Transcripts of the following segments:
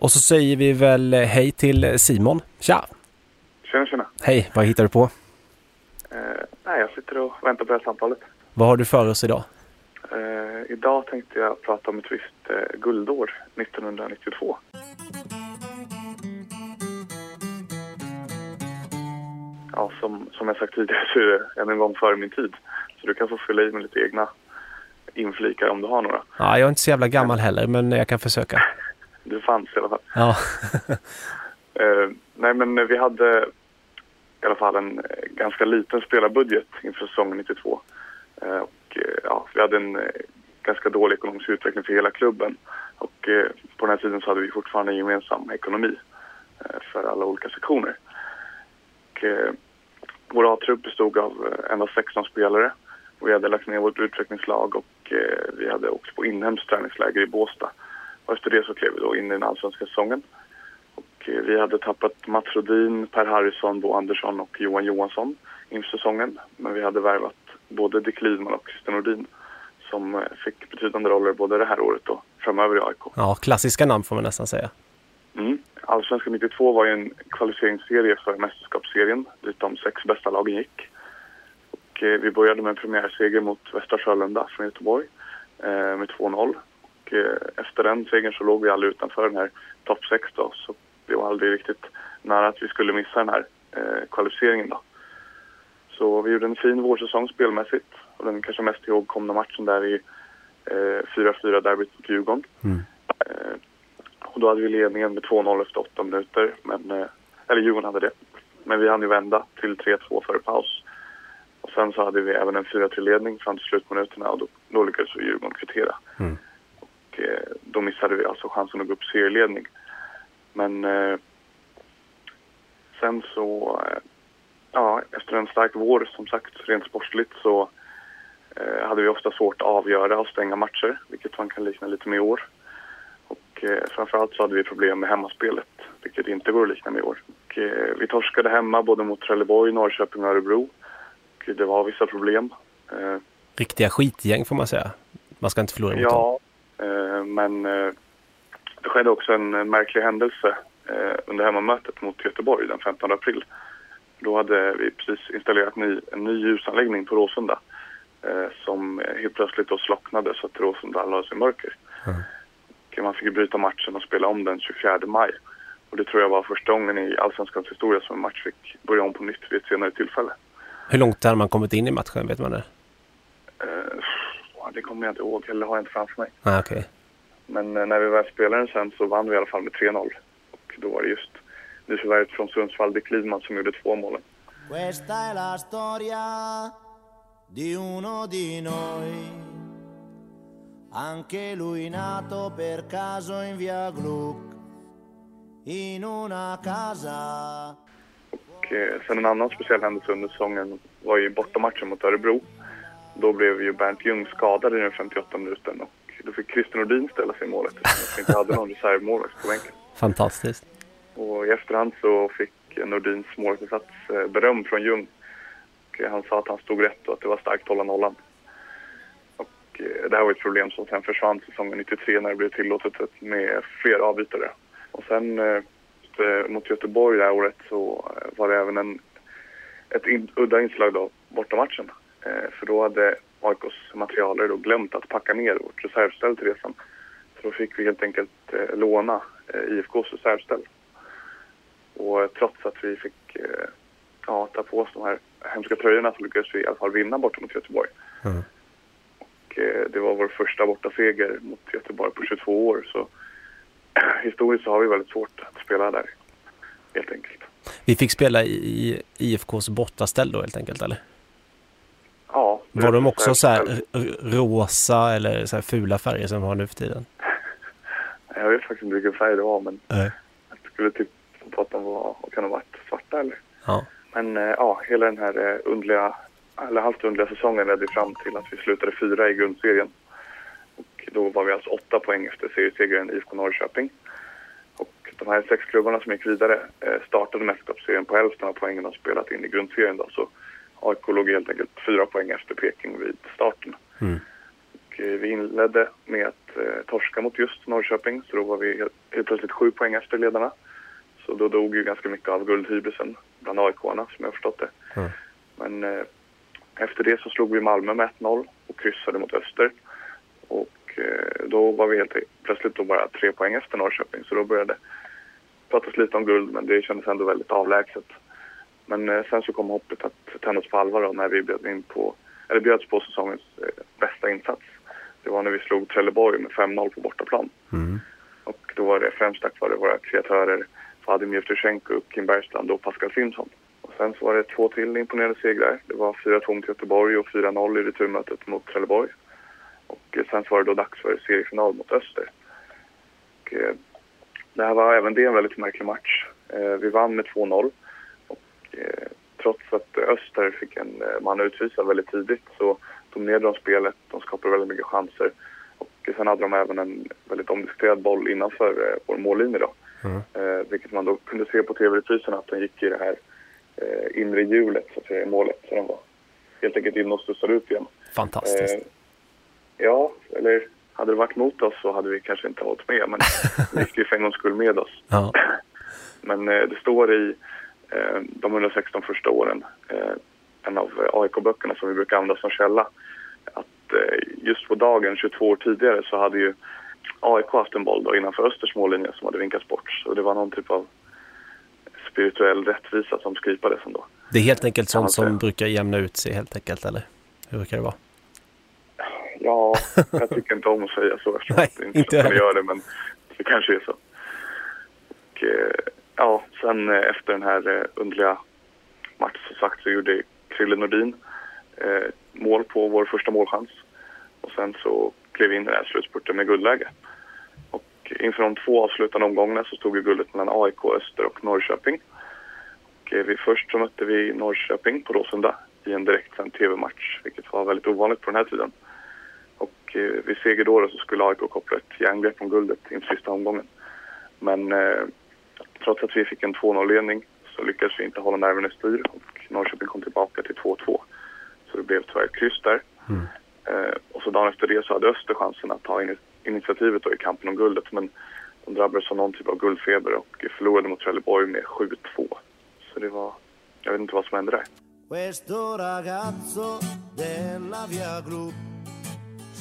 Och så säger vi väl hej till Simon. Tja! Tjena, tjena. Hej, vad hittar du på? Eh, nej, jag sitter och väntar på det här samtalet. Vad har du för oss idag? Eh, idag tänkte jag prata om ett visst eh, guldår, 1992. Ja, som, som jag sagt tidigare så är det en gång före min tid. Så du kan få fylla i med lite egna inflikar om du har några. Ja, jag är inte så jävla gammal heller, men jag kan försöka. Du fanns i alla fall. Ja. Eh, nej, men vi hade i alla fall en eh, ganska liten spelarbudget inför säsongen 92. Eh, och, eh, ja, vi hade en eh, ganska dålig ekonomisk utveckling för hela klubben. Och eh, på den här tiden så hade vi fortfarande en gemensam ekonomi eh, för alla olika sektioner. Och, eh, vår A-trupp bestod av eh, endast 16 spelare. Och vi hade lagt ner vårt utvecklingslag och eh, vi hade åkt på inhemskt träningsläger i Båstad. Det så klev vi då in i den allsvenska säsongen. Och eh, vi hade tappat Mats Rodin, Per Harrison, Bo Andersson och Johan Johansson inför säsongen. Men vi hade värvat både Dick Lidman och Christer Nordin som eh, fick betydande roller både det här året och framöver i AIK. ja, klassiska namn får man nästan säga. Mm. Allsvenskan 92 var ju en kvalificeringsserie för mästerskapsserien dit de sex bästa lagen gick. Och, eh, vi började med en premiärseger mot Västra Frölunda från Göteborg eh, med 2-0. Och, eh, efter den segern så låg vi aldrig utanför den här topp 6 då, så det var aldrig riktigt nära att vi skulle missa den här eh, kvalificeringen då. Så vi gjorde en fin vårsäsong spelmässigt och den kanske mest ihågkomna matchen där i eh, 4-4 derbyt mot Djurgården. Mm. Eh, och då hade vi ledningen med 2-0 efter 8 minuter. Men, eh, eller Djurgården hade det. Men vi hann ju vända till 3-2 före paus. Och sen så hade vi även en 4-3-ledning fram till slutminuterna och då, då lyckades Djurgården kvittera. Mm. Och eh, då missade vi alltså chansen att gå upp serieledning. Men eh, sen så, eh, ja, efter en stark vår som sagt rent sportsligt så hade vi ofta svårt att avgöra och stänga matcher, vilket man kan likna lite med i år. Och eh, framförallt så hade vi problem med hemmaspelet, vilket inte går att likna med i år. Och, eh, vi torskade hemma både mot Trelleborg, Norrköping och Örebro. Och det var vissa problem. Eh, Riktiga skitgäng får man säga. Man ska inte förlora mot dem. ja, eh, men eh, det skedde också en, märklig händelse eh, under hemmamötet mot Göteborg den 15 april. Då hade vi precis installerat ny, en ny ljusanläggning på Råsunda eh, som helt plötsligt då slocknade så att Råsunda lades i mörker. Mm. Man fick bryta matchen och spela om den 24 maj. Och det tror jag var första gången i Allsvenskans historia som en match fick börja om på nytt vid ett senare tillfälle. Hur långt har man kommit in i matchen? Vet man det? Eh, det kommer jag inte ihåg, eller har jag inte framför mig. Ah, Okej. Men eh, när vi väl spelade den sen så vann vi i alla fall med 3-0. Och då var det just nyförvärvet från Sundsvall, Dick Lidman, som gjorde två målen. Questa è la storia di uno di noi, anche lui nato per caso in via Gluck, in una casa. Och eh, sen en annan speciell händelse under säsongen var ju bortamatchen mot Örebro. Då blev ju Bernt Ljung skadad i den 58 minuten och då fick Christer Nordin ställa sig i målet eftersom vi inte hade någon reservmålvakt på bänken. Fantastiskt. Och i efterhand så fick Nordins målvaktsinsats eh, beröm från Ljung. Och han sa att han stod rätt och att det var starkt hålla nollan. Och eh, det här var ett problem som sen försvann säsongen 93 när det blev tillåtet med fler avbytare. Och sen eh, mot Göteborg det här året så var det även en, ett udda inslag då, bortamatchen. För då hade AIKs materialare då glömt att packa ner vårt reservställ till resan. Så då fick vi helt enkelt eh, låna eh, IFKs reservställ. Och eh, trots att vi fick eh, ja, ta på oss de här hemska tröjorna så lyckades vi i alla fall vinna borta mot Göteborg. Mm. Och, eh, det var vår första bortaseger mot Göteborg på 22 år. Så historiskt så har vi väldigt svårt att spela där, helt enkelt. Vi fick spela i IFKs bortaställ då helt enkelt, eller? Var de också så här r- rosa eller så här fula färger som de har nu för tiden? Jag vet faktiskt inte vilken färg det var, men Nej. jag skulle tippa på att de var, kan ha varit svarta eller? Ja. Men eh, ja, hela den här eh, underliga, eller halvt underliga säsongen ledde fram till att vi slutade fyra i grundserien. Och då var vi alltså åtta poäng efter seriesegraren IFK Norrköping. Och de här sex klubbarna som gick vidare eh, startade mästerskapsserien på hälften av poängen de spelat in i grundserien. Då, så AIK låg helt enkelt fyra poäng efter Peking vid starten. Mm. Eh, vi inledde med att eh, torska mot just Norrköping, så då var vi helt, helt plötsligt sju poäng efter ledarna. Så då dog ju ganska mycket av guldhybrisen bland AIK-arna, som jag har förstått det. Mm. Men eh, efter det så slog vi Malmö med 1-0 och kryssade mot Öster. Och eh, då var vi helt plötsligt då bara tre poäng efter Norrköping, så då började pratas lite om guld, men det kändes ändå väldigt avlägset. Men eh, sen så kom hoppet att tändas på allvar då, när vi bjöd in på, eller bjöds på säsongens eh, bästa insats. Det var när vi slog Trelleborg med 5-0 på bortaplan. Mm. Och då var det främst tack vare våra kreatörer Vadim Jevtusjenko, Kim Bergstrand och Pascal Simson. Och sen så var det två till imponerande segrar. Det var 4-2 mot Göteborg och 4-0 i returmötet mot Trelleborg. Och eh, sen så var det då dags för seriefinal mot Öster. Och, det här var även det en väldigt märklig match. Vi vann med 2-0 och eh, trots att Öster fick en eh, man utvisad väldigt tidigt så dominerade de spelet. De skapade väldigt mycket chanser. Och sen hade de även en väldigt omdiskuterad boll innanför eh, vår mållinje då. Mm. Eh, vilket man då kunde se på tv-reprisen att den gick i det här eh, inre hjulet så att säga, i målet. Så den var helt enkelt in och studsade ut igen. Fantastiskt. Eh, ja, eller hade det varit mot oss så hade vi kanske inte hållit med. Men vi gick ju för en gångs skull med oss. Ja. Men eh, det står i eh, de 116 första åren, eh, en av eh, AIK-böckerna som vi brukar använda som källa, att eh, just på dagen 22 år tidigare så hade ju AIK haft en boll då innanför Östers mållinje som hade vinkats bort. Så det var någon typ av spirituell rättvisa som skipades ändå. Det är helt enkelt sånt som brukar jämna ut sig helt enkelt, eller? Hur brukar det vara? Ja, jag tycker inte om att säga så eftersom Nej, inte heller. gör det, men det kanske är så. Och, eh, ja, sen eh, efter den här eh, underliga matchen som sagt så gjorde Krille Nordin eh, mål på vår första målchans. Och sen så klev vi in i den här slutspurten med guldläge. Och inför de två avslutande omgångarna så stod ju guldet mellan AIK, Öster och Norrköping. Och eh, vi, först så mötte vi Norrköping på Råsunda i en direktsänd tv-match, vilket var väldigt ovanligt på den här tiden. Och eh, vid seger då så skulle AIK koppla ett järngrepp om guldet inför sista omgången. Men eh, trots att vi fick en 2-0-ledning så lyckades vi inte hålla nerven i styr och Norrköping kom tillbaka till 2-2. Så det blev tyvärr kryss där. Mm. Eh, och så dagen efter det så hade Öster chansen att ta in initiativet då i kampen om guldet men de drabbades av någon typ av guldfeber och förlorade mot Trelleborg med 7-2. Så det var, jag vet inte vad som hände där.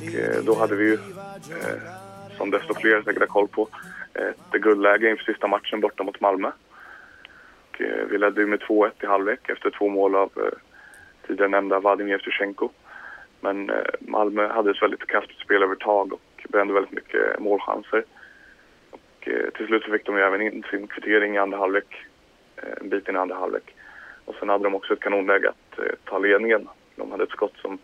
Och, eh, då hade vi ju, eh, som desto fler säkert har koll på, ett guldläge inför sista matchen borta mot Malmö. Och, eh, vi ledde ju med 2-1 i halvlek efter två mål av eh, tidigare nämnda Vadim Jevtusjenko. Men eh, Malmö hade ett väldigt kraftigt spelövertag och brände väldigt mycket målchanser. Och, till slut fick de även in sin kvittering i andra halvlek, en bit in i andra halvlek. Och sen hade de också ett kanonläge att ta ledningen. De hade ett skott som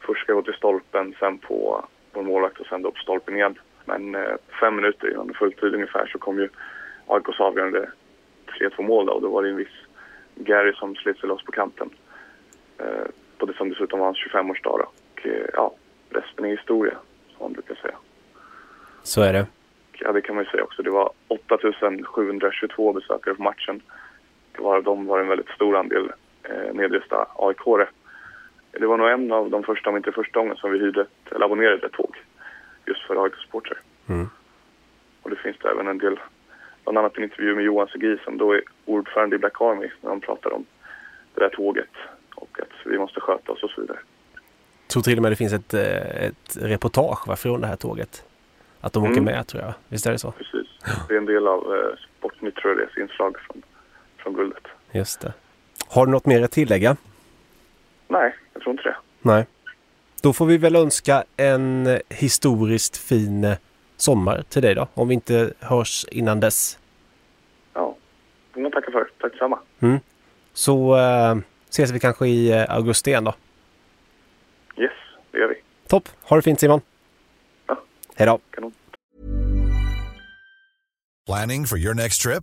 först ska gå till stolpen, sen på vår målvakt och sen då på stolpen igen. Men eh, fem minuter innan fulltid ungefär så kom ju AIKs avgörande 3-2 mål då, och då var det en viss Gary som slet sig loss på kanten. Eh, på det som dessutom var hans 25-årsdag då. Och eh, ja, resten är historia, som man brukar säga. Så är det. Ja, det kan man ju säga också. Det var 8722 besökare på matchen. Varav de var en väldigt stor andel eh, nedresta aik -are. Det var nog en av de första, om inte första gången, som vi hyrde ett, eller abonnerade ett tåg. För AIK-supportrar. Mm. Och det finns det även en del, bland annat en intervju med Johan Segui som då är ordförande i Black Army när de pratar om det där tåget och att vi måste sköta oss och så vidare. tror till och med det finns ett, eh, ett reportage va, från det här tåget. Att de åker Mm. med tror jag. Visst är det så? Precis. Det är en del av eh, Sportnytt tror jag det är, inslag från, från guldet. Just det. Har du något mer att tillägga? Nej, jag tror inte det. Nej. Då får vi väl önska en historiskt fin eh, sommar till dig då. Om vi inte hörs innan dess. Ja, det får man tacka för. Tack detsamma. Så eh, ses vi kanske i eh, augusti igen då. Yes, det gör vi. Topp. Ha det fint Simon. Ja. Hej då. Kanon. Planning for your next trip?